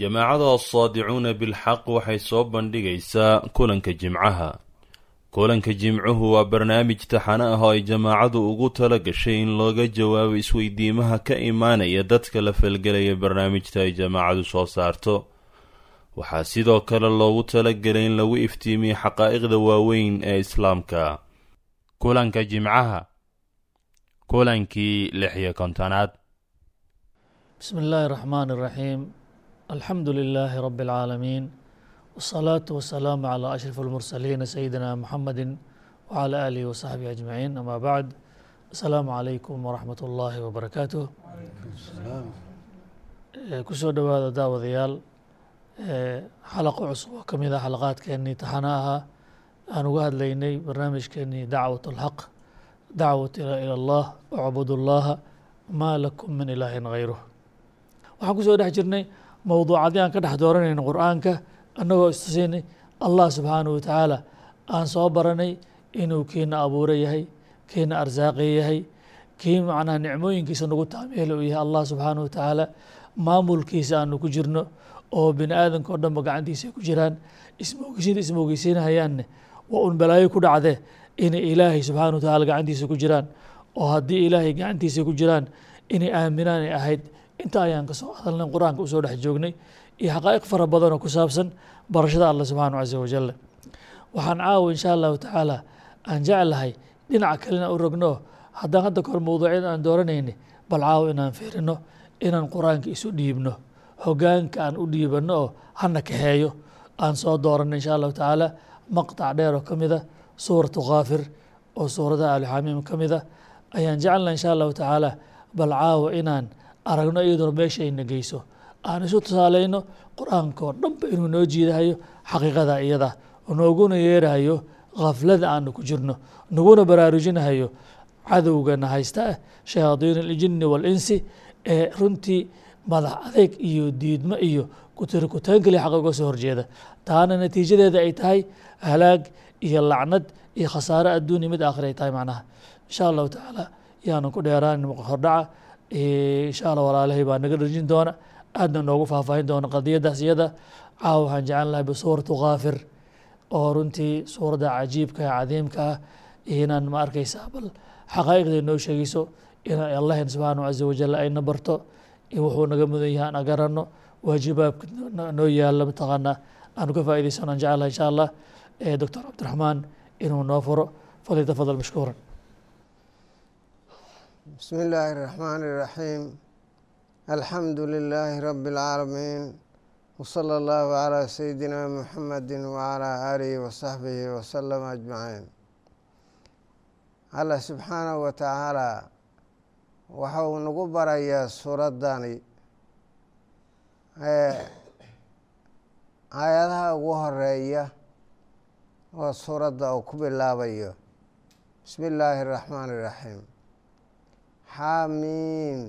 jamaacada assaadicuuna bilxaq waxay soo bandhigaysaa kulanka jimcaha. Kulanka jimcuhu waa barnaamij taxano ah oo ay jamaacadu ugu tala gashay in looga jawaabo isweydiimaha ka imaanaya dadka la falgelaya barnaamijta ay jamaacadu soo saarto. Waxaa sidoo kale loogu talagelay in lagu iftiimiyo xaqaa'iqda waaweyn ee islaamka. Kulanka jimcaha kulankii lix iyo kontonaad. Bismi illaahi raxmaan iraxiim الحمد لله رب العالمين والصلاة والسلام على أشرف المرسلين سيدنا محمد وعلى آله وصحبه أجمعين أما بعد السلام عليكم ورحمة الله وبركاته kusoo dhowaada daawadayaal xalaqo cusub oo ka mid ah xalaqaadkeenii taxana ahaa aan uga hadlaynay barnaamijkeenii dacwat اlxaq dacwat ila allah wacbud اllaha maa lakum min ilaahin hayruh waxaan kusoo dhex jirnay mowduucadii aan ka dhex dooranayno qur'aanka annagoo istusinay allah subxaanahu watacaala aan soo baranay inuu kiina abuure yahay kiina arsaaqi yahay kii macnaha nicmooyinkiisa nagu taamyeela uu yahay allah subxaanahu watacaala maamulkiisa aanu ku jirno oo bini aadanka o dhanba gacantiisa ku jiraan ismoogeysiinta ismoogeysiinahayaanne waa un balaayo ku dhacdee inay ilaahay subxaanahu watacaala gacantiisa ku jiraan oo haddii ilaahay gacantiisa ku jiraan inay aaminaan ay ahayd inta ayaan ka soo hadalnay qur'aanka u soo dhex joognay iyo xaqaa'iq fara badan oo ku saabsan barashada allah subxaanahu casa wajal waxaan caawa insha allahu tacaala aan jeclahay dhinaca kalena u rogno. Haddaan hadda kahor mawduucyada aan dooranayni bal caawa inaan fiirino inaan qur'aanka isu dhiibno hogaanka aan u dhiibanno oo hana kaxeeyo. Aan soo dooranno insha allahu tacaala maqtac dheer oo ka mida suuratu kaafir oo suuradaha alxamiim ka mida. Ayaan jecelna insha allahu tacaala bal caawa inaan aragno iyadoo meesha ayna geyso aan isu tusaaleyno qur'aanka oo dhanba inuu noo jiidahayo xaqiiqada iyada. Nooguna yeerahayo khaflada aanu ku jirno. Naguna baraarujinahayo cadowgana haysta ah. Shayaadiin aljini waalinsi ee runtii madax adeeg iyo diidmo iyo kutirikutaan kaliya xaqa uga soo horjeeda. Taana natiijadeeda ay tahay halaag iyo lacnad iyo khasaare adduuniya mid aakhir ay tahay macnaha. Insha allahu tacaala yaanan ku dheeraanin hordhaca insha allah walaalahay baa naga dharjin doona. Aadna noogu faahfaahin doona qadiyadaas iyada caawa waxaan jecel lahay bisuuratu kaafir oo runtii suuradda cajiibka ee cadiimka ah. Inaan ma arkaysaa bal xaqaa'iqda noo sheegeyso inaan allahn subxaanahu caza wajal ayna barto. Wuxuu naga mudan yahay aan agaranno waajibaabka noo yaalla mataqaanaa. Aanu ka faa'idaysano aan jecelahay insha allah doctor cabdiraxmaan inuu noo furo. Falyatafadal mashkuuran بسم الله الرحمن الرحيم الحمد لله رب العالمين وصلى الله على سيدنا محمد وعلى آله وصحبه وسلم أجمعين allah subxaanahu wa tacaalaa waxa uu nagu barayaa suuraddani aayadaha ugu horeeya oo suuradda uu ku bilaabayo bismi illaahi اraxmaan اraxiim xamiim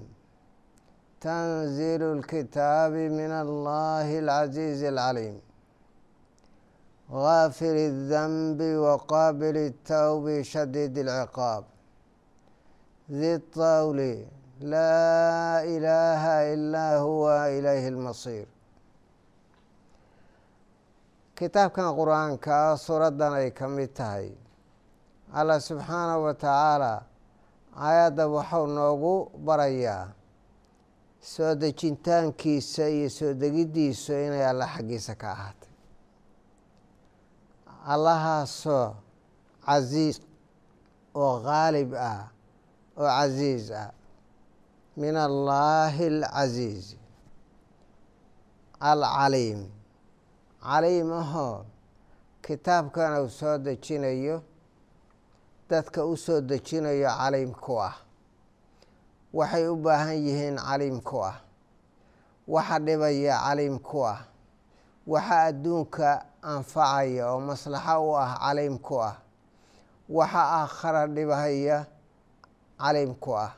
tanziilu اlkitaabi min allahi اlcaziizi اlcaliim غافر الذنب وقابل التوب شديد العقاب ذي الطول لا إله إلا هو إليه المصير kitaabkan qur-aanka suuraddan ay ka mid tahay allah subxaanahu wa tacaala aayadda waxau noogu barayaa soo dejintaankiisa iyo soo degiddiisu inay alla xaggiisa ka ahaatay. Allahaasoo casiis oo qaalib ah oo casiiz ah. Min allaahi alcasiizi alcaliim. Caliim ahoo kitaabkan uu soo dejinayo dadka u soo dejinayo caliim ku ah. Waxay u baahan yihiin caliim ku ah. Waxa dhibaya caliim ku ah. Waxa adduunka anfacaya oo maslaxo u ah caliim ku ah. Waxa aakhara dhibahaya caliim ku ah.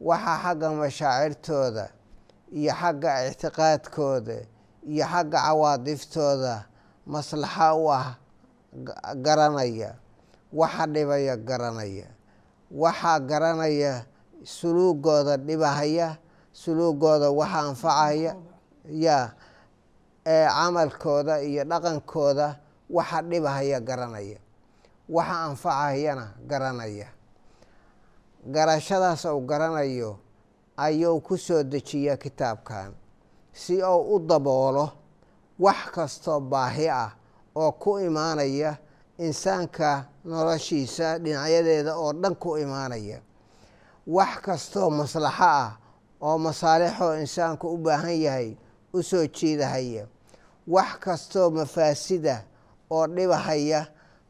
Waxa xagga mashaacirtooda iyo xagga ictiqaadkooda iyo xagga cawaadiftooda maslaxo u ah garanaya waxa dhibaya garanaya. Waxaa garanaya suluugooda dhibahaya suluugooda waxa anfacaya ee camalkooda iyo dhaqankooda waxa dhibahaya garanaya. Waxa anfacayana garanaya. Garashadaas uu garanayo ayuu ku soo dejiya kitaabkan. Si uu u daboolo wax kastoo baahi ah oo ku imaanaya insaanka noloshiisa dhinacyadeeda oo dhan ku imaanaya. Wax kastoo maslaxo ah oo masaalixoo insaanku u baahan yahay u soo jiidahaya. Wax kastoo mafaasida oo dhibahaya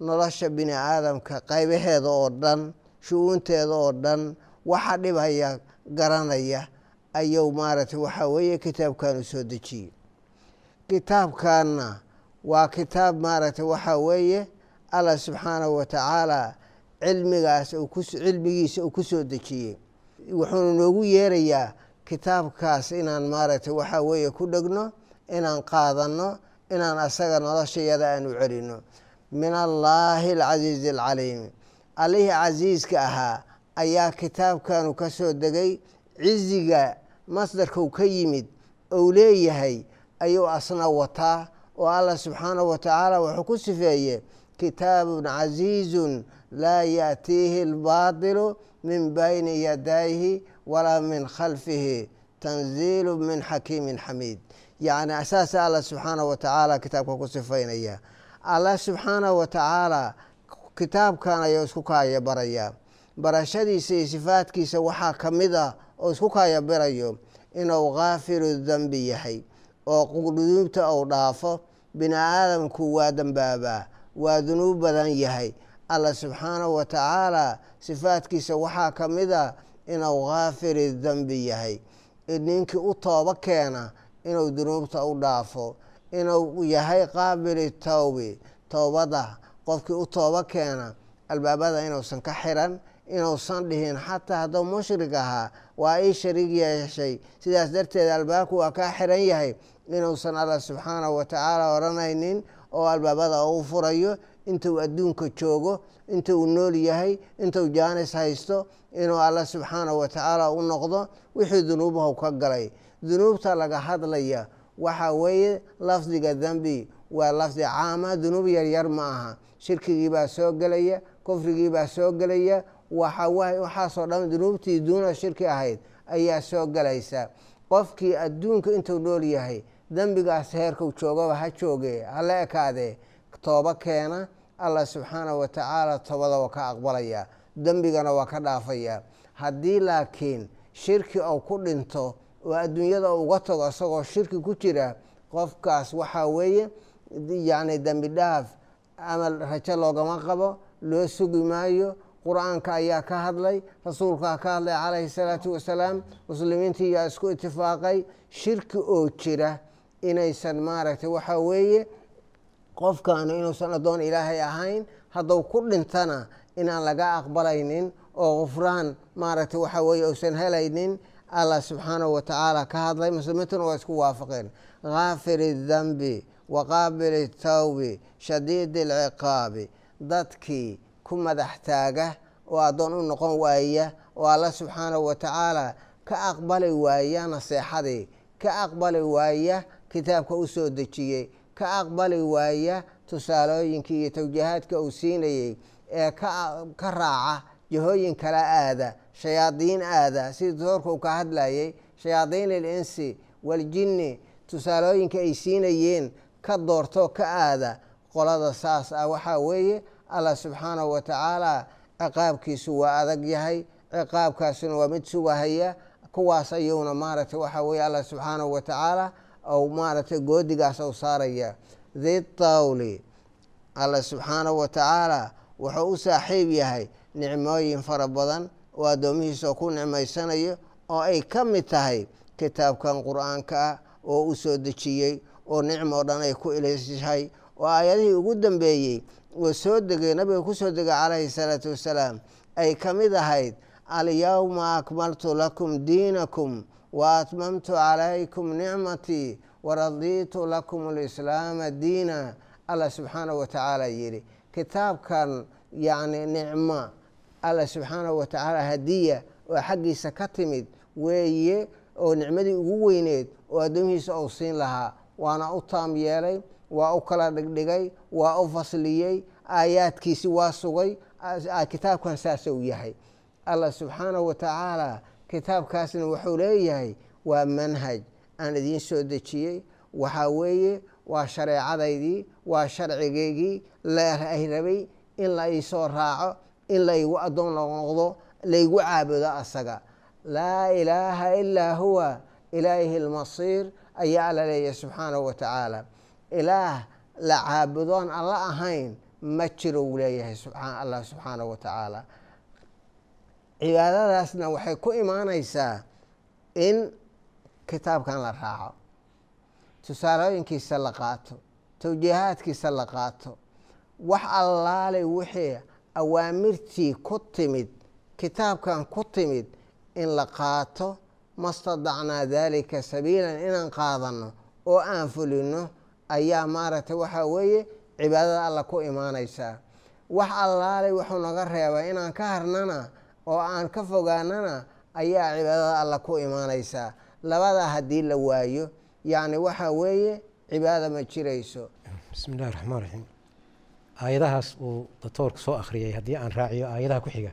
nolosha bini aadamka qaybaheeda oo dhan shu-uunteeda oo dhan waxa dhibhaya garanaya ayuu maaragtay waxaa weeye kitaabkan u soo dejiyey kitaabkanna waa kitaab maaragtay waxaa weeye allah subxaanahu wa tacaala cilmigaas cilmigiisa uu ku soo dejiyey. Wuxuuna noogu yeerayaa kitaabkaas inaan maaragtay waxaa weeye ku dhegno inaan qaadanno inaan asaga noloshayada aan u celino. Min allaahi alcasiizi alcaliimi allihii casiiska ahaa ayaa kitaabkanu ka soo degay. Ciziga masdarkau ka yimid ou leeyahay ayuu asna wataa oo allah subxaanahu wa tacaala wuxuu ku sifeeye bayni yadayhi walaa min khalfihi tanziilu min xakiimin xamiid yacni saasa allah subxaanahu wa tacaala kitaabka ku sifaynaya allah subxaanahu wa tacaala kitaabkan ayuu isku kaaya barayaa barashadiisa iyo sifaadkiisa waxaa ka mid ah oo isku kaaya barayo inuu kaafiru dembi yahay oo dunuubta uu dhaafo bini aadamku waa dembaabaa waa dunuub badan yahay. Allah subxaanahu wa tacaala sifaadkiisa waxaa ka mid ah inuu kaafiri dembi yahay ninkii u toobo keena inuu dunuubta u dhaafo inuu yahay qaabili tawbi towbada qofkii u toobo keena albaabada inuusan ka xiran inuusan dhihin xataa hadduu mushrig ahaa waa ii shariig yeeshay. Sidaas darteed albaabku waa kaa xiran yahay inuusan allah subxaanahu wa tacaala odhanaynin oo albaabada uu furayo intuu adduunka joogo intuu nool yahay intuu jaanis haysto inuu allah subxaanahu wa tacaala u noqdo wixii dunuubahu ka galay. Dunuubta laga hadlaya waxaa weeye lafdiga dembi waa lafdi caama dunuub yaryar ma aha. Shirkigii baa soo gelaya kufrigii baa soo gelaya waxaasoo dhan dunuubtii duuna shirki ahayd ayaa soo gelaysa qofkii adduunka intuu nool yahay dembigaas heerkuu joogaba ha jooge hala ekaadee toobo keena allah subxaanahu wa tacaala toobada waa ka aqbalaya dembigana waa ka dhaafaya. Haddii laakiin shirki uu ku dhinto oo adduunyada uga tago isagoo shirki ku jira qofkaas waxaa weeye yacni dembi dhaaf amal rajo loogama qabo loo sugi maayo qur'aanka ayaa ka hadlay rasuulkaa ka hadlay calayhi salaatu wasalaam muslimiintii yaa isku itifaaqay shirki oo jira inaysan maaragtay waxaa weeye qofkaanu inuusan addoon ilaahay ahayn hadduu ku dhintana inaan laga aqbalaynin oo qufraan maaragtay waxaa weeye uusan helaynin allah subxaanahu wa tacaala ka hadlay muslimiintuna waa isku waafaqeen. Kaafiri dembi wa qaabili tawbi shadiidi alciqaabi dadkii ku madax taaga oo addoon u noqon waaya oo alla subxaanahu wa tacaala ka aqbali waaya naseexadii ka aqbali waaya kitaabka u soo dejiyey ka aqbali waaya tusaalooyinkii iyo tawjiihaadka uu siinayey ee ka raaca jihooyin kala aada shayaadiin aada sidii doorka uu ka hadlayay shayaadiin ilinsi waljinni tusaalooyinka ay siinayeen ka doorto ka aada qolada saas. Ah waxaa weeye allah subxaanahu wa tacaala ciqaabkiisu waa adag yahay ciqaabkaasuna waa mid sugahaya kuwaas ayuuna maaragtay waxaa weeye allah subxaanahu wa tacaala ou maaragtay goodigaas ou saaraya. Ditawli allah subxaanahu wa tacaala wuxuu u saaxiib yahay nicmooyin fara badan oo addoomihiisa ku nicmaysanayo oo ay ka mid tahay kitaabkan qur'aanka ah oo u soo dejiyey oo nicmo dhan ay ku ilishay oo aayadihii ugu dambeeyey oo soo degay nabiga ku soo degay calayhi salaatu wassalaam ay ka mid ahayd alyawma akmaltu lakum diinakum atmamtu calaykum nicmatii waradiitu lakum alislaama diina. Allah subxaanahu wa tacaala yidhi kitaabkan yacni nicmo allah subxaanahu wa tacaala hadiya oo xaggiisa ka timid weeye oo nicmadii ugu weyneed oo addoomihiisa uu siin lahaa. Waana u taam yeelay waa u kala dhigdhigay waa u fasliyey aayaadkiisi waa sugay kitaabkan saasa uu yahay. Allah subxaanahu wa kitaabkaasna wuxuu leeyahay waa manhaj aan idiin soo dejiyey. Waxaa weeye waa shareecadaydii waa sharcigeygii laay rabay in la iisoo raaco in laygu addoon noqdo laygu caabudo asaga. Laa ilaaha ilaa huwa ilaahi lmasiir ayaa alla leeyahay subxaanahu wa tacaala. Ilaah la caabudoon alla ahayn ma jiro uu leeyahay allah subxaanahu wa tacaala cibaadadaasna waxay ku imaanaysaa in kitaabkan la raaco tusaalooyinkiisa la qaato tawjiihaadkiisa la qaato. Wax allaalay wixii awaamirtii ku timid kitaabkan ku timid in la qaato ma stadacnaa daalika sabiilan inaan qaadano oo aan fulino ayaa maaragtay waxaa weeye cibaadada alla ku imaanaysaa. Wax allaalay wuxuu naga reebay inaan ka harnana oo aan ka fogaanana ayaa cibaadada alla ku imaanaysaa labadaa haddii la waayo yacni waxaa weeye cibaada ma jirayso. Bismi illahi raxmaan raxiim aayadahaas uu doctoorku soo akhriyay haddii aan raaciyo aayadaha ku xiga.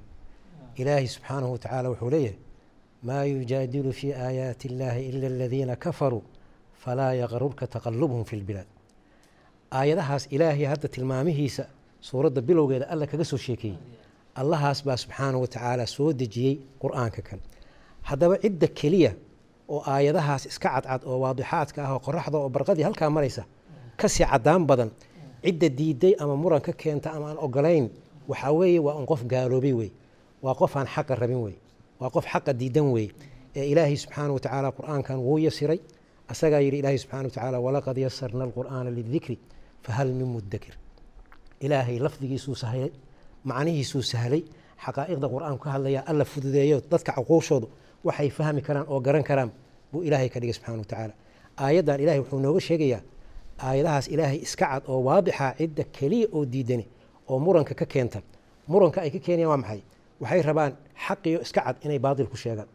Ilaahi subxaanahu wa tacaala wuxuu leeyahay maa yujaadilu fii aayaati illaahi ila aladiina kafaruu falaa yaqrurka taqalubhum fi lbilaad aayadahaas ilaahay hadda tilmaamihiisa suuradda bilowgeeda alla kaga soo sheekeeyey allahaas baa subxaanahu wa tacaala soo dejiyey qur'aanka kan. Haddaba cidda keliya oo aayadahaas iska cadcad oo waadixaadka ah oo qoraxda oo barqadii halkaa maraysa ka sii caddaan badan cidda diiday ama muran ka keenta ama aan ogolayn waxaa weeye waa un qof gaaloobay wey. Waa qof aan xaqa rabin wey. Waa qof xaqa diidan wey. Ee ilaahay subxaana wa tacaala qur'aankan wuu yasiray. Asagaa yidhi ilaahay subxana wa tacaala walaqad yasarna alqur'aana lidikri fahal min mudakir ilaahay lafdigiisuu sahlay macnihiisuu sahlay xaqaa'iqda qur'aanku ka hadlaya alla fududeeyo dadka caquushoodu waxay fahmi karaan oo garan karaan buu ilaahay ka dhigay subxana wa tacaala. Aayaddan ilahay wuxuu nooga sheegayaa aayadahaas ilaahay iska cad oo waadixa cidda keliya oo diidani oo muranka ka keenta. Muranka ay ka keenayaan waa maxay? Waxay rabaan xaqiyo iska cad inay baatil ku sheegaan.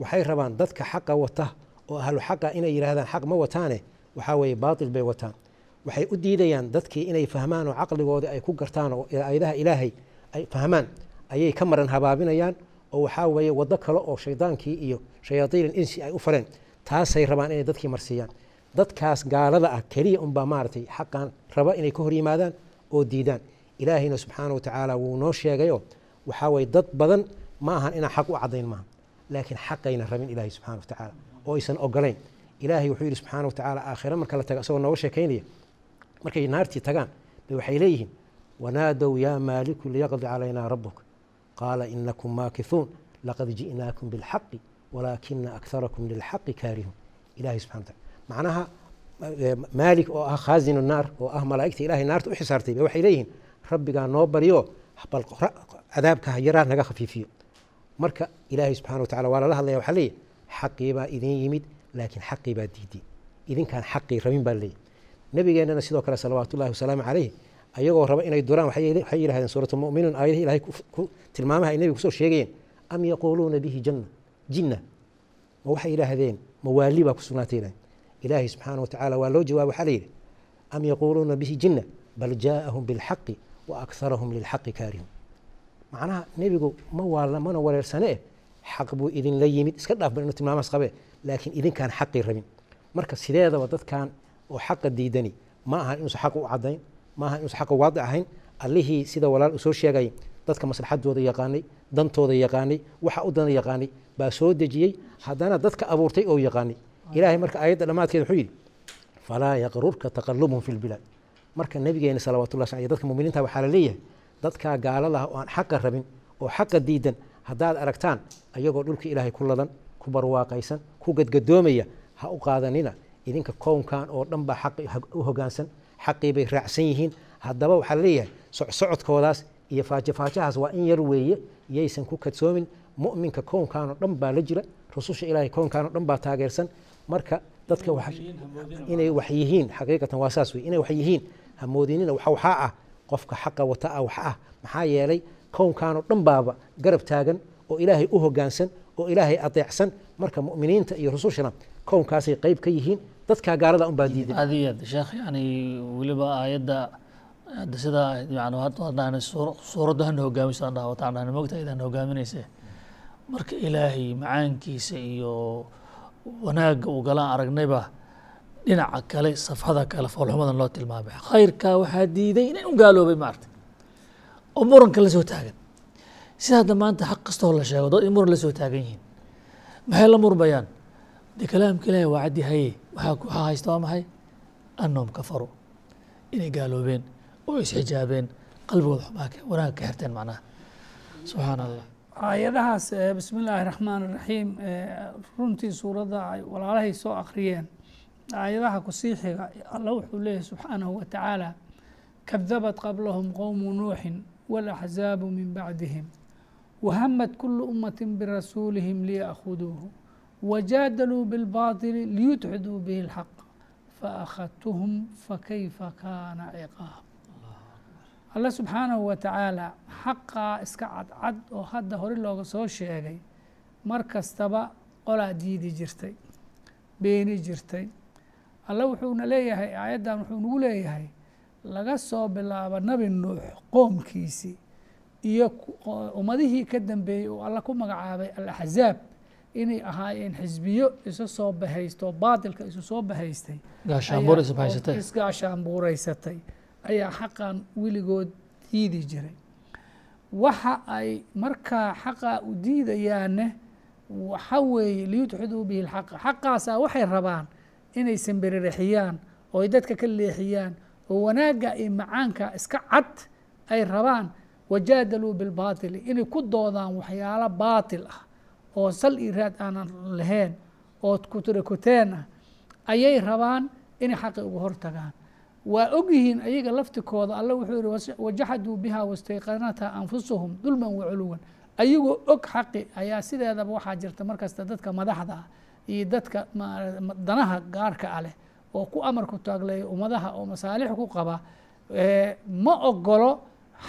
Waxay rabaan dadka xaqa wata oo ahlu xaqa inay yidhaahdaan xaq ma wataane waxaa weeye baatil bay wataan waxay u diidayaan dadkii inay fahmaan oo caqligoodii ay ku gartaan oo aayadaha ilaahay ay fahmaan ayay ka maran habaabinayaan oo waxaa weeye waddo kale oo shaydaankii iyo shayaadiin insi ay u fareen taasay rabaan inay dadkii marsiiyaan. Dadkaas gaalada ah keliya unbaa maaragtay xaqan raba inay ka hor yimaadaan oo diidaan. Ilaahayna subxaana wa tacaala wuu noo sheegayoo waxaa weye dad badan ma ahan inaan xaq u caddayn maaha laakiin xaqayna rabin ilaahay subxana wa tacaala oo aysan ogolayn ilaahay wuxuu yidhi subxaana wa tacaala aakhira marka la taga isagoo nooga sheekaynaya markay naartii tagaan bay waxay leeyihiin wanaadow yaa maaliku liyaqdi calaynaa rabuk qaala inakum maakithuun laqad ji'naakum bilxaqi walaakina akharakum lilxaqi kaarihuun ilahay subxana wa tacala macnaha maalik oo ah khaazinu naar oo ah malaa'igta ilahay naarta u xisaartay ba waxay leeyihiin rabbigaa noo baryo bal cadaabka yaraa naga khafiifiyo. Marka ilaahay subxana wa tacala waa lala hadlaya waxaa leeyahy xaqii baa idin yimid laakiin xaqii baa diiday idinkaan xaqii rabin baa leeyahy nabigeennana sidoo kale salawaatu ullahi wasalaamu calayh ayagoo raba inay duraan waxay yidhahdeen suurat muminuun aayadahi ilahay tilmaamaha ay nebiga ku soo sheegayeen am yaquuluuna bihi janna jinna? Ma waxay yidhaahdeen mawaali baa ku sugnaatay yidhahdeen ilaahay subxaana wa tacaala waa loo jawaab waxaa layidhi am yaquuluuna bihi jinna bal jaa'ahum bilxaqi wa akharahum lilxaqi kaarihun. Macnaha nebigu ma waala mana wareersane eh xaq buu idinla yimid iska dhaaf ba inuu tilmaamaas qabee laakiin idinkaan xaqii rabin. Marka sideedaba dadkan oo xaqa diidani. Ma ahan inuusan xaq u caddayn ma ahan inuusan xaqa waadic ahayn. Allihii sida walaal uu soo sheegay dadka maslaxadooda yaqaanay dantooda yaqaanay waxa u dana yaqaanay baa soo dejiyey. Haddana dadka abuurtay oo yaqaanay. Ilaahay marka aayadda dhammaadkeeda wuxuu yidhi falaa yaqrurka taqalubhum fi lbilaad marka nabigeena salawatullah sal dadka muminiinta waxaa la leeyahay dadkaa gaalada ah oo aan xaqa rabin oo xaqa diidan. Haddaad aragtaan ayagoo dhulka ilaahay ku ladan ku barwaaqaysan ku gadgadoomaya ha u qaadanina idinka kownkan oo dhan baa u hogaansan xaqii bay raacsan yihiin. Haddaba waxaa la leeyahay socsocodkoodaas iyo faajafaajahaas waa in yar weeye iyaysan ku kadsoomin. Mu'minka kownkan oo dhan baa la jira rususha ilaahay kownkan oo dhan baa taageersan. Marka dadka inay wax yihiin xaqiiqatan waa saas wey inay wax yihiin hamoodinina waxa waxaa ah qofka xaqa wata ah wax ah. Maxaa yeelay kownkan oo dhan baaba garab taagan oo ilaahay u hogaansan oo ilaahay adeecsan. Marka mu'miniinta iyo rusushana kownkaasay qeyb ka yihiin dadkaa gaalada unbaa diidan aad iyo aad sheekh yani weliba aayadda hadda sidaa yani haddaan suuraddu hana hogaamiso aan dhaha wataan dhahna mogta idaan hogaaminayse marka ilaahay macaankiisa iyo wanaagga uu galaan aragnayba dhinaca kale safxada kale foolxumadan loo tilmaamay. Khayrkaa waxaa diiday inay u gaaloobay maarta oo muranka la soo taagan. Sida hadda maanta xaq kastoo la sheego dad in muran la soo taagan yihiin. Maxay la murmayaan? De kalaamka ilaahi waa caddi haye waxaa haysta waa maxay? Annahum kafaruu inay gaaloobeen oo isxijaabeen qalbigooda xumaa wanaag ka xirteen macnaha. Subxaana allah aayadahaas bismi illaahi raxmaan iraxiim runtii suuradda ay walaalahay soo akhriyeen. Aayadaha ku sii xiga alla wuxuu leeyahy subxaanahu wa tacaala kadabat qablahum qowmu nuuxin walaxzaabu min bacdihim wahamad kulu ummati birasuulihim liya'khuduuhu wajaadaluu bilbaatili liyudxiduu bihi اlxaq faakhadtuhum fakayfa kaana ciqaab alle subxaanahu wa tacaala xaqaa iska cadcad oo hadda hore looga soo sheegay mar kastaba qolaa diidi jirtay beeni jirtay alle wuxuuna leeyahay aayaddan wuxuu nagu leeyahay laga soo bilaabo nebi nuux qoomkiisii iyo ummadihii ka dambeeyey oo alla ku magacaabay alaxzaab inay ahaayeen xisbiyo isu soo bahaysto baatilka isu soo bahaystay isgaashaanbuuraysatay ayaa xaqan weligood diidi jiray. Waxa ay markaa xaqaa u diidayaanne waxa weeye liyudxiduu bihi lxaqa. Xaqaasaa waxay rabaan inay sambiriraxiyaan oo ay dadka ka leexiyaan oo wanaagga iyo macaanka iska cad ay rabaan wajaadaluu bilbaatili inay ku doodaan waxyaalo baatil ah oo sal iyo raad aanan lahayn oo kutirakuteen ah ayay rabaan inay xaqi uga hortagaan waa ogyihiin ayaga laftikooda alle wuxuu yihi wajaxaduu biha wastayqanatha anfusuhum dulman waculuwan ayagoo og xaqi ayaa sideedaba waxaa jirta markasta dadka madaxda ah iyo dadka danaha gaarka ah leh oo ku amarku taagleeya ummadaha oo masaalix ku qaba ma ogolo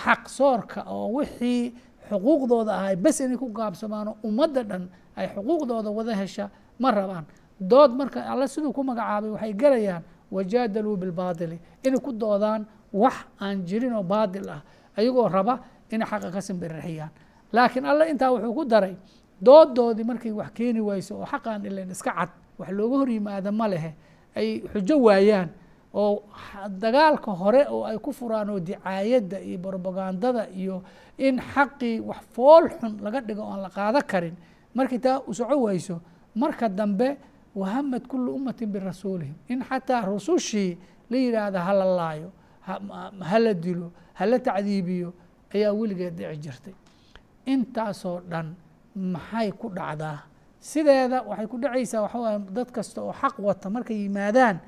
xaq soorka oo wixii xuquuqdooda ahay bes inay ku gaabsamaano ummadda dhan ay xuquuqdooda wada hesha ma rabaan. Dood marka alle siduu ku magacaabay waxay gelayaan wajaadaluu bilbaatili inay ku doodaan wax aan jirin oo baatil ah ayagoo raba inay xaqa ka simbirixiyaan. Laakiin alle intaa wuxuu ku daray doodoodii markay wax keeni wayso oo xaqaan ilan iska cad wax looga hor yimaada ma lehe ay xujo waayaan oo dagaalka hore oo ay ku furaan oo dicaayadda iyo brobagandada iyo in xaqii wax fool xun laga dhigo oan la qaado karin markii taa u soco wayso marka dambe wahamad kulu ummatin birasuulihim. In xataa rusushii la yidhaahda hala laayo hala dilo hala tacdiibiyo ayaa weligeed dhici jirtay. Intaasoo dhan maxay ku dhacdaa? Sideeda waxay ku dhacaysaa waxa waaya dad kasta oo xaq wata markay yimaadaan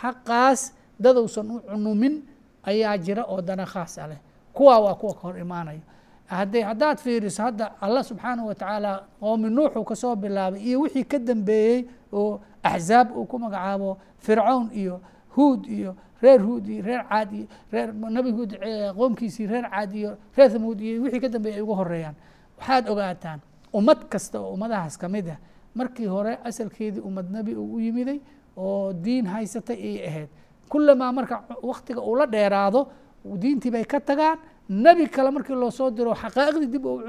xaqaas dadowsan u cunumin ayaa jira oo dana khaasa leh. Kuwaa waa kuwa ka hor imaanaya. Hadday haddaad fiiriso hadda allah subxaanahu watacaala qoomi nuuxuu ka soo bilaabay iyo wixii ka dambeeyey oo axzaab uu ku magacaabo fircown iyo huud iyo reer huud iyo reer caad iyo reer nabi huud qoomkiisii reer caad iyo reer thamuud iyo wixii ka dambeeyey ay ugu horeeyaan waxaad ogaataan ummad kasta oo ummadahaas ka mid ah markii hore asalkeedii ummad nebi uu u yimiday oo diin haysatay ayay ahayd. Kulamaa marka waktiga uu la dheeraado diintii bay ka tagaan. Nebi kale markii loo soo diro xaqaa'iqdii dib u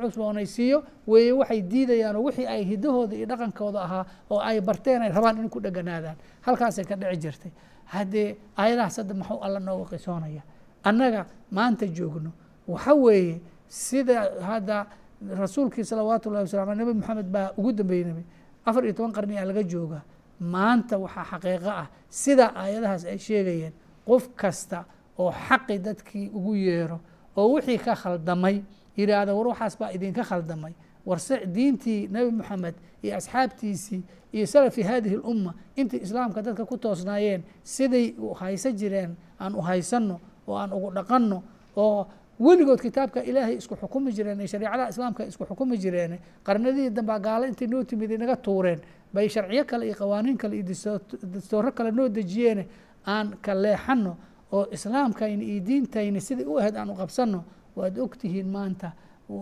cusboonaysiiyo weeye waxay diidayaan wixii ay hidahooda iyo dhaqankooda ahaa oo ay barteen ay rabaan inay ku dheganaadaan. Halkaasay ka dhici jirtay. Haddee aayadahaas hadda maxuu alla nooga qisoonaya annaga maanta joogno. Waxa weeye sida hadda rasuulkii salawaatu ullahi wasalam ale nabi moxamed baa ugu dambeeyey nabi afar iyo toban qarni a laga jooga maanta waxaa xaqiiqo ah sida aayadahaas ay sheegayeen qof kasta oo xaqi dadkii ugu yeero oo wixii ka khaldamay yidhaahda war waxaas baa idinka khaldamay. Warse diintii nebi moxamed iyo asxaabtiisii iyo salafi hadihi اlumma intii islaamka dadka ku toosnaayeen siday u haysan jireen aan u haysanno oo aan ugu dhaqanno oo weligood kitaabka ilaahay isku xukumi jireen ee shareicadaha islaamka isku xukumi jireen qarnadihii dambaa gaalo intay noo timid inaga tuureen bay sharciyo kale iyo qawaaniin kale iyo dastooro kale noo dejiyeene aan ka leexanno oo islaamkayna iyo diintayna siday u ahayd aan u qabsanno waad ogtihiin maanta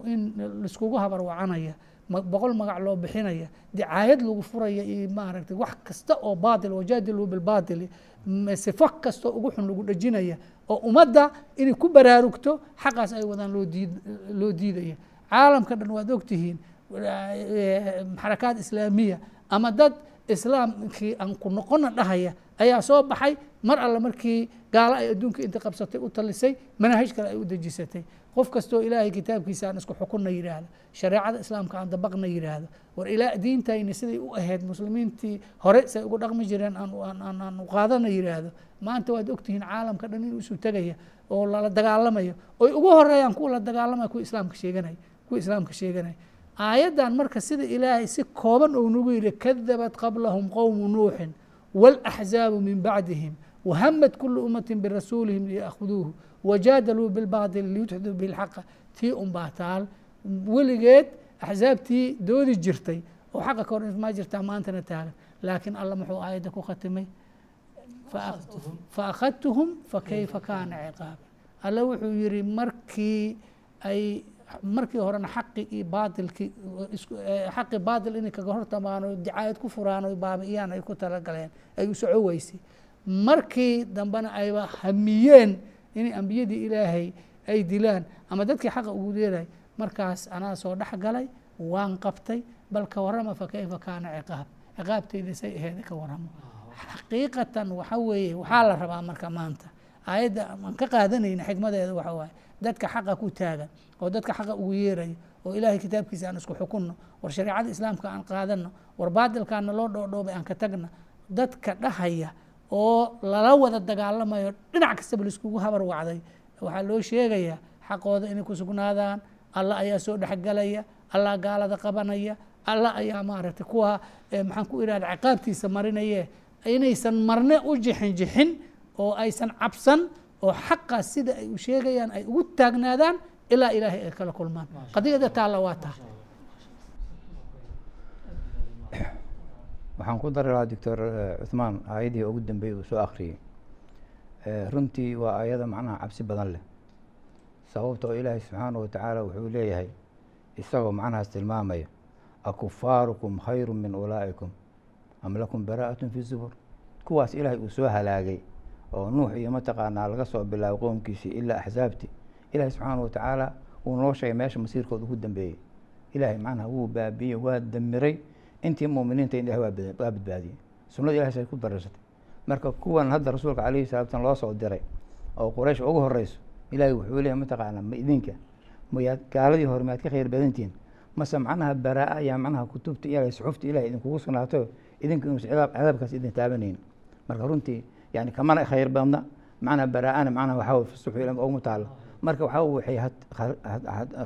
in laiskugu habarwacanaya boqol magac loo bixinaya dicaayad lagu furaya iyo maaragtay wax kasta oo baatil wajaadilu bilbaatili m- sifo kasta oo ugu xun lagu dhejinaya oo ummadda inay ku baraarugto xaqaas ay wadaan loo diid loo diidaya. Caalamka dhan waad ogtihiin eh, xarakaad islaamiya ama dad islaamkii aan ku noqona dhahaya ayaa soo baxay. Mar alle markii gaalo ay adduunka inta qabsatay u talisay manahaj kale ay u dejisatay. Qof kastoo ilaahay kitaabkiisa aan isku xukunna yidhaahdo shareecada islaamka aan dabaqna yidhaahdo war ilaa diintayni siday u ahayd muslimiintii hore say ugu dhaqmi jireen aan aan- aan aan u qaadana yidhaahdo maanta waad ogtihiin caalamka dhan inuu isu tegaya oo lala dagaalamayo. Oy ugu horeeyaan kuwa la dagaalamaya kuwa islaamka sheeganaya kuwa islaamka sheeganaya aayaddan marka sida ilaahay si kooban uu nagu yidhi kadabad qablahum qowmu nuuxin wاlأxzaabu min bacdihim wahamat kulu ummati birasuulihim liyaakhuduuhu wajaadaluu bilbaadil liyudxiduu bilxaqa tii unbaa taal weligeed axzaabtii doodi jirtay oo xaqa ka hor ismaa jirtaa maantana taagan laakiin alla muxuu aayadda ku khatimay? Fa akhadtuhum fakayfa kaana ciqaaba. Alla wuxuu yidhi markii ay markii horena xaqi iyo baatilkii isku xaqi baatil inay kaga hortamaan oo dicaayad ku furaan baabi'iyaan ay ku talagaleen ay u markii dambena ayba hamiyeen inay ambiyadii ilaahay ay dilaan ama dadkii xaqa ugu yeeray markaas anaa soo dhex galay waan qabtay bal ka warrama fa kayfa kaana ciqaab. Ciqaabteyda say aheeda ka warramo. Xaqiiqatan waxa weeye waxaa la rabaa marka maanta. Aayadda aan ka qaadanayna xikmadeeda waxa waaye dadka xaqa ku taagan oo dadka xaqa ugu yeeraya oo ilaahay kitaabkiisa aan isku xukunno war shareecada islaamka aan qaadanno war baadilkaana loo dhoodhoobay aan ka tagna dadka dhahaya oo lala wada dagaalamayo dhinac kastaba laiskugu habar wacday. Waxaa loo sheegayaa xaqooda inay ku sugnaadaan alla ayaa soo dhexgalaya allah gaalada qabanaya alla ayaa maaragtay kuwa eh, maxaan ku ihahda ciqaabtiisa marinaye inaysan marne u jixin jixin oo aysan cabsan oo xaqaas sida ay u sheegayaan ay ugu taagnaadaan ilaa ilaahay ay kala kulmaan. Qadiyada taalla waa taa. Waxaan ku dari lahaa doctor cuthmaan aayadihii ugu dambeeyey uu soo akhriyey Eh, runtii waa aayada macnaha cabsi badan leh sababta oo ilaahay subxaana wa tacaala wuxuu leeyahay isagoo macnahaas tilmaamaya akufaarukum khayru min ulaa'ikum am lakum baraa'atun fi zubur kuwaas ilaahay uu soo halaagay oo nuux iyo mataqaanaa laga soo bilaabo qoomkiisii ilaa axsaabti ilaahay subxaana wa tacaala uu noo sheegay meesha masiirkooda ugu dambeeyey. Ilaahay macnaha wuu baabiyey waa damiray. Intii muuminiinta in ilahay waa bad- waa badbaadiyey. Sunnada ilahay say ku dareersatay marka kuwan hadda rasuulka calayhi salatu slam loo soo diray oo quraysh ugu horeyso ilaahay wuxuu leeyahay mataqaanaa ma idinka mayaad gaaladii hore maad ka khayr badantihin mase macnaha baraa ayaa macnaha kutubta ilahay suxufta ilahay idinkugu sugnaato? Idinka inuusan cadaab cadaabkaas idin taabanayn marka runtii yani kamana khayr badna macnaha baraa'ana macnaha waxaa fasuxu ilam oguma taalo. Marka waxaa waxay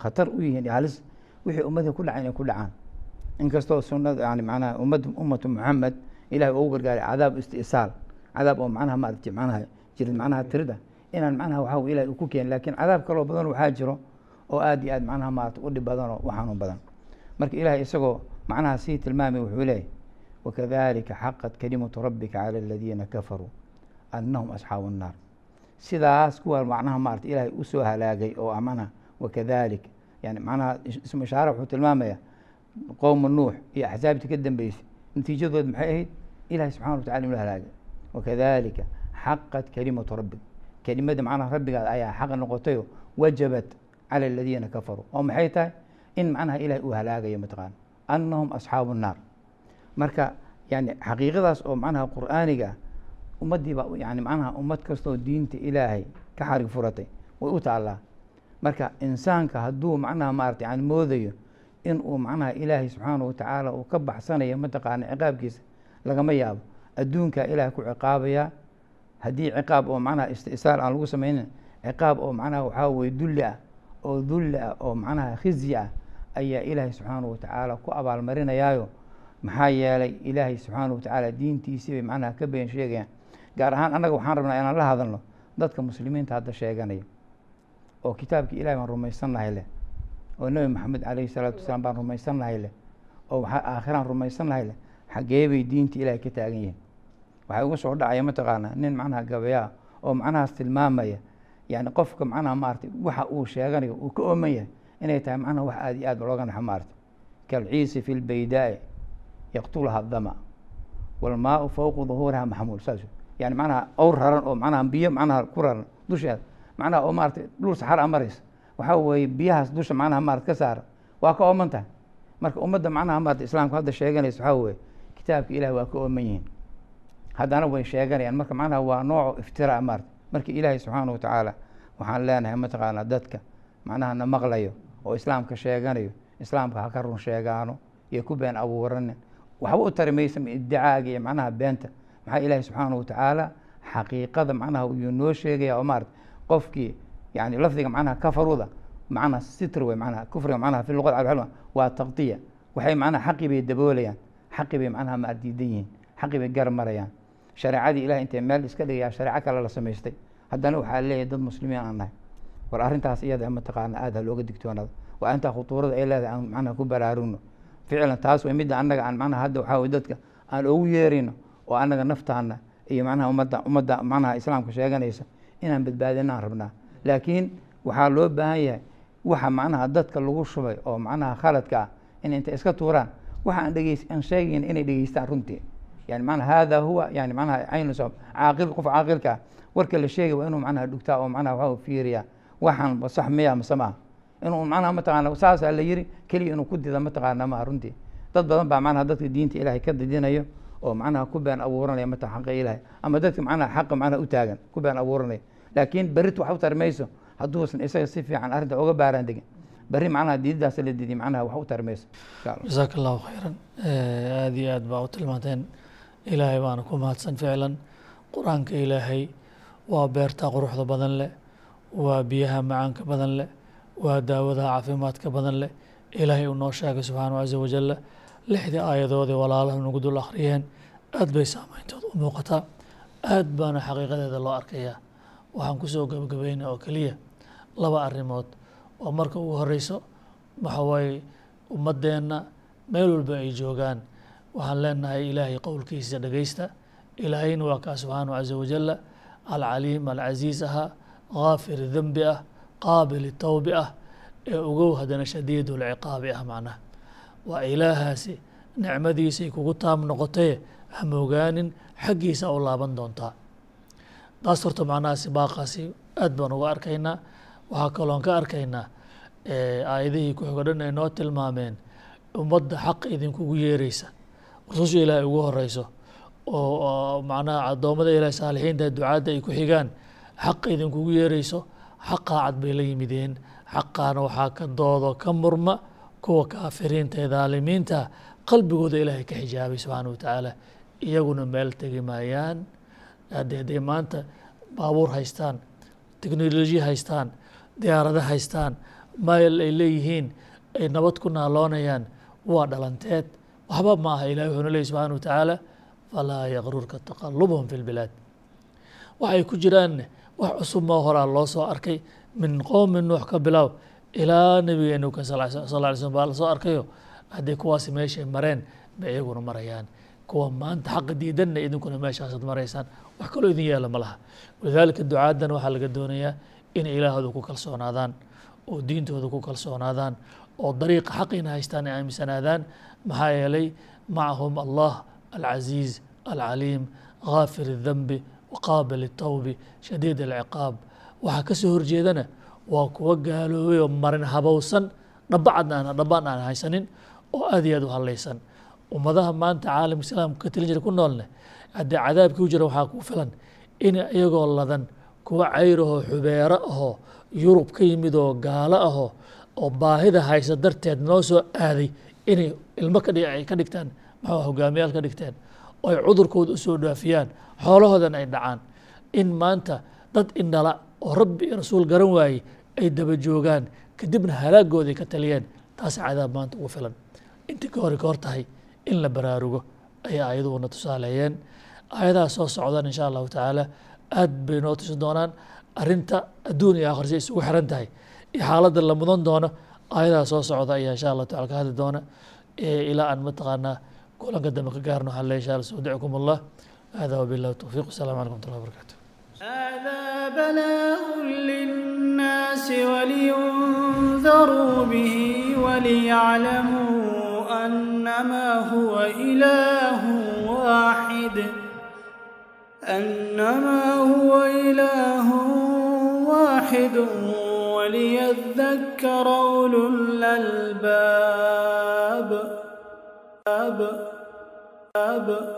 khatar u yihiin halis wixii ummadii ku dhacay inay ku dhacaan inkastoo sunnada yani macnaha ummad ummatu muxamed ilahay ugu gargaaray cadaab isti'saal cadaab oo macnaha maaragtay macnaha jirid macnaha tirida inaan macnaha waxaa ilahay ku keen laakiin cadaab kaloo badan waxaa jiro oo aad iyo aad macnaha maarata u dhib badan oo u xanuun badan. Marka ilahay isagoo macnaha sii tilmaamay wuxuu leeyahy wakadalika xaqat kalimatu rabbika cala aladiina kafaruu annahum asxaabu nnaar sidaas kuwa macnaha maarata ilaahay u soo halaagay oo macnaha wakadalik yani macnaha ismu ishaara wuxuu tilmaamaya qowmu nuux iyo axsaabtii ka dambeysay natiijadood maxay ahayd? Ilahay subxana wa tacala inuu halaagay. Wakadalika xaqat kalimatu rabbik. Kelimada macnaha rabbigaad ayaa xaq noqotayo wajabat cala aladiina kafaruu. Oo maxay tahay? In macnaha ilahay uu halaagayo mataqaana annahum asxaabu nnaar marka yani xaqiiqadaas oo macnaha qur'aaniga ummaddii baa yani macnaha ummad kastoo diinta ilaahay ka xarig furatay way u taallaa. Marka insaanka hadduu macnaha maarata yani moodayo in uu macnaha ilaahay subxaana wa tacaala uu ka baxsanayo mataqaana ciqaabkiisa lagama yaabo. Adduunkaa ilaahay ku ciqaabayaa haddii ciqaab oo macnaha istisaal aan lagu samaynin ciqaab oo macnaha waxaa weye dulli ah oo dulli ah oo macnaha khizyi ah ayaa ilaahay subxaana wa tacaala ku abaalmarinayaayo. Maxaa yeelay ilaahay subxaana wa tacaala diintiisii bay macnaha ka been sheegayaan gaar ahaan annaga waxaan rabnaa inaan la hadalno dadka muslimiinta hadda sheeganaya oo kitaabkii ilahay baan rumaysannahay leh oo nebi maxamed calayhi salaatu wasalaam baan rumaysannahay leh oo waxaa aakhiraan rumaysannahay leh xaggee bay diinta ilaahay ka taagan yihiin. Waxaa uga soo dhacaya mataqaanaa nin macnaha gabayaa oo macnahaas tilmaamaya yani qofka macnaha maarata waxa uu sheeganayo uu ka ooman yahay inay tahay macnaha wax aad iyo aad looga naxo maarata kalciisi fi lbaydaa'i yaqtulaha dama walmaau fowqu duhuuriha maxmuul saas yani macnaha owr raran oo macnaha biyo macnaha ku raran dusheeda. Macnaha oo maarata dhul saxar a maraysa waxaa weeye biyahaas dusha macnaha maarata ka saara. Waa ka ooman tahay. Marka ummadda macnaha maarata islaamka hadda sheeganaysa waxaa weeye kitaabka ilahi waa ka ooman yihiin. Haddana way sheeganayaan. Marka macnaha waa nooco iftira maarata marka ilaahay subxaana wa tacaala waxaan leenahay mataqaanaa dadka macnaha na maqlayo oo islaamka sheeganayo islaamka ha ka run sheegaano iyo ku been abuuranin. Waxba u tari maysa iyo macnaha beenta maxaa ilaahay subxaana wa tacaala xaqiiqada macnaha yuu noo sheegaya oo maarata qofkii yani lafdiga macnaha kafaruda macnaha sitr wey macnaha kufriga macnaha fi luqad alcilma waa taqdiya. Waxay macnaha xaqi bay daboolayaan xaqi bay macnaha maar diidan yihiin xaqi bay gar shareecadii ilahay intay meel iska dhigaya shareeco kale la samaystay. Haddana waxaa leeyahay dad muslimiin aan nahay. War arrintaas iyada mataqaana aada ha looga digtoonaado waa intaa khutuurada ay leedahay aan macnaha ku baraarugno ficlan taas way midda annaga aan macnaha hadda waxaa dadka aan ugu yeerino oo annaga naftaana iyo macnaha ummadda ummadda macnaha islaamka sheeganaysa inaan badbaadinaan rabnaa. Laakiin waxaa loo baahan yahay waxa macnaha dadka lagu shubay oo macnaha khaladka ah in intay iska tuuraan waxa aan dhegeys aan sheegayn inay dhegeystaan runtii. Yani macnaha hada huwa yani macnaha caynu caaqil qof caaqilka ah warka la sheegay waa inuu macnaha dhugtaa oo macnaha waxa fiiriyaa waxaan sax miya mase maaha inuu macnaha mataqaana saasaa la yiri keliya inuu ku dida mataqaana maaha runtii. Dad badan baa macnaha dadka diinta ilaahay ka didinayo oo macnaha ku been abuuranaya mata xaqa ilaahay. Ama dadka macnaha xaqa macnaha u taagan ku been abuuranaya. Laakiin berrit wax u tari mayso hadduusan isaga si fiican arrinta uga baaraan degin. Berri macnaha diidadaas la didiy macnaha wax u tari mayso insha allah jasaaka allahu khayran aada iyo aad baa u tilmaanteen ilaahay baana ku mahadsan ficlan. Qur'aanka ilaahay waa beerta quruxda badan leh waa biyaha macaanka badan leh waa daawadaha caafimaadka badan leh. Ilaahay uu noo sheegay subxaanahu caza wajalla lixdii aayadoodii walaalahu nagu dul akhriyeen aad bay saameyntooda u muuqataa aad baana xaqiiqadeeda loo arkayaa. Waxaan ku soo gebagabeynaa oo keliya laba arrimood. Oo marka ugu horeyso waxa waaye ummaddeenna meel walba ay joogaan. Waxaan leenahay ilaahay qowlkiisa dhegeysta ilaahayna waa kaa subxaanahu caza wajalla alcaliim alcasiis ahaa gaafir dembi ah qaabil towbi ah ee ogow haddana shadiid lciqaabi ah macnaha. Waa ilaahaasi nicmadiisay kugu taam noqotee hamogaanin xaggiisa u laaban doontaa. Taas horta macnahaasi baaqaasi aad baan uga arkaynaa. Waxaa kaloon ka arkaynaa aayadihii ku-xigo dhan ay noo tilmaameen ummadda xaq idinkugu yeereysa rususha ilaahay ugu horeyso oo macnaha addoommada ilahay saalixiinta ducaadda ay ku xigaan xaq idinkugu yeereyso xaqaa cad bay la yimideen. Xaqaana waxaa ka doodo ka murma kuwa kaafiriinta ee dhaalimiinta qalbigooda ilaahay ka xijaabay subxaana wa tacaala iyaguna meel tegi maayaan haddii hadday maanta baabuur haystaan teknoloji haystaan diyaarado haystaan mayl ay leeyihiin ay nabad ku naaloonayaan waa dhalanteed waxba ma aha ilahi wuxuuna leeyay subxana wa tacaala falaa yaqrurka taqalubuhum fi lbilaad waxay ku jiraanne wax cusub moo horaa loo soo arkay min qowmi nuux ka bilow ilaa nabigeenu ka sal ly slm baa la soo arkayo haddii kuwaasi meeshay mareen bay iyaguna marayaan kuwa maanta xaqa diidanna idinkuna meeshaasaad maraysaan wax kaloo idin yeela ma laha walidaalika ducaadana waxaa laga doonayaa inay ilaahooda ku kalsoonaadaan oo diintooda ku kalsoonaadaan oo dariiqa xaqiina haystaan ay aaminsanaadaan maxaa yeelay macahum allah alcasiiz alcaliim gaafir الdhanbi waqaabil الtawbi shadiid alciqaab waxaa ka soo horjeedana waa kuwa gaaloobay oo marin habowsan dhabacad aan dhabaan aan haysanin oo aad iyo aad u hadlaysan ummadaha maanta caalamka islaamka ka talin jira ku noolne haddii cadaabkii u jira waxaa ku filan in iyagoo ladan kuwa cayrahoo xubeero ahoo yurub ka yimid oo gaalo ahoo oo baahida haysa darteed noo soo aaday inay ilmo ka ka dhigtaan maxaa hogaamiyaal ka dhigteen oo ay cudurkooda u soo dhaafiyaan xoolahoodan ay dhacaan. In maanta dad indhala oo rabbi iyo rasuul garan waayey ay daba joogaan kadibna halaagooday ka taliyeen taas cadaab maanta ugu filan. Intii ka hore ka hor tahay in la baraarugo ayay aayaduhuna tusaaleeyeen aayadaha soo socdaan insha allahu tacaala aad bay noo tusi doonaan arinta adduun iyo aakhir si isugu xiran tahay iyo xaaladda la mudan doono aayadaha soo socda ayaa insha allahu tacala ka hadli doona ilaa aan mataqaanaa kulanka dambe ka gaarno waxaan leeyahay insha allah sawdicukum allah hada wabillahi tawfiiq wasalaamu calaykum watullahi wabarakatu هذا بلاء للناس ولينذروا به وليعلموا أنما هو إله واحد أنما هو إله واحد وليذكر أولو الألباب أب أب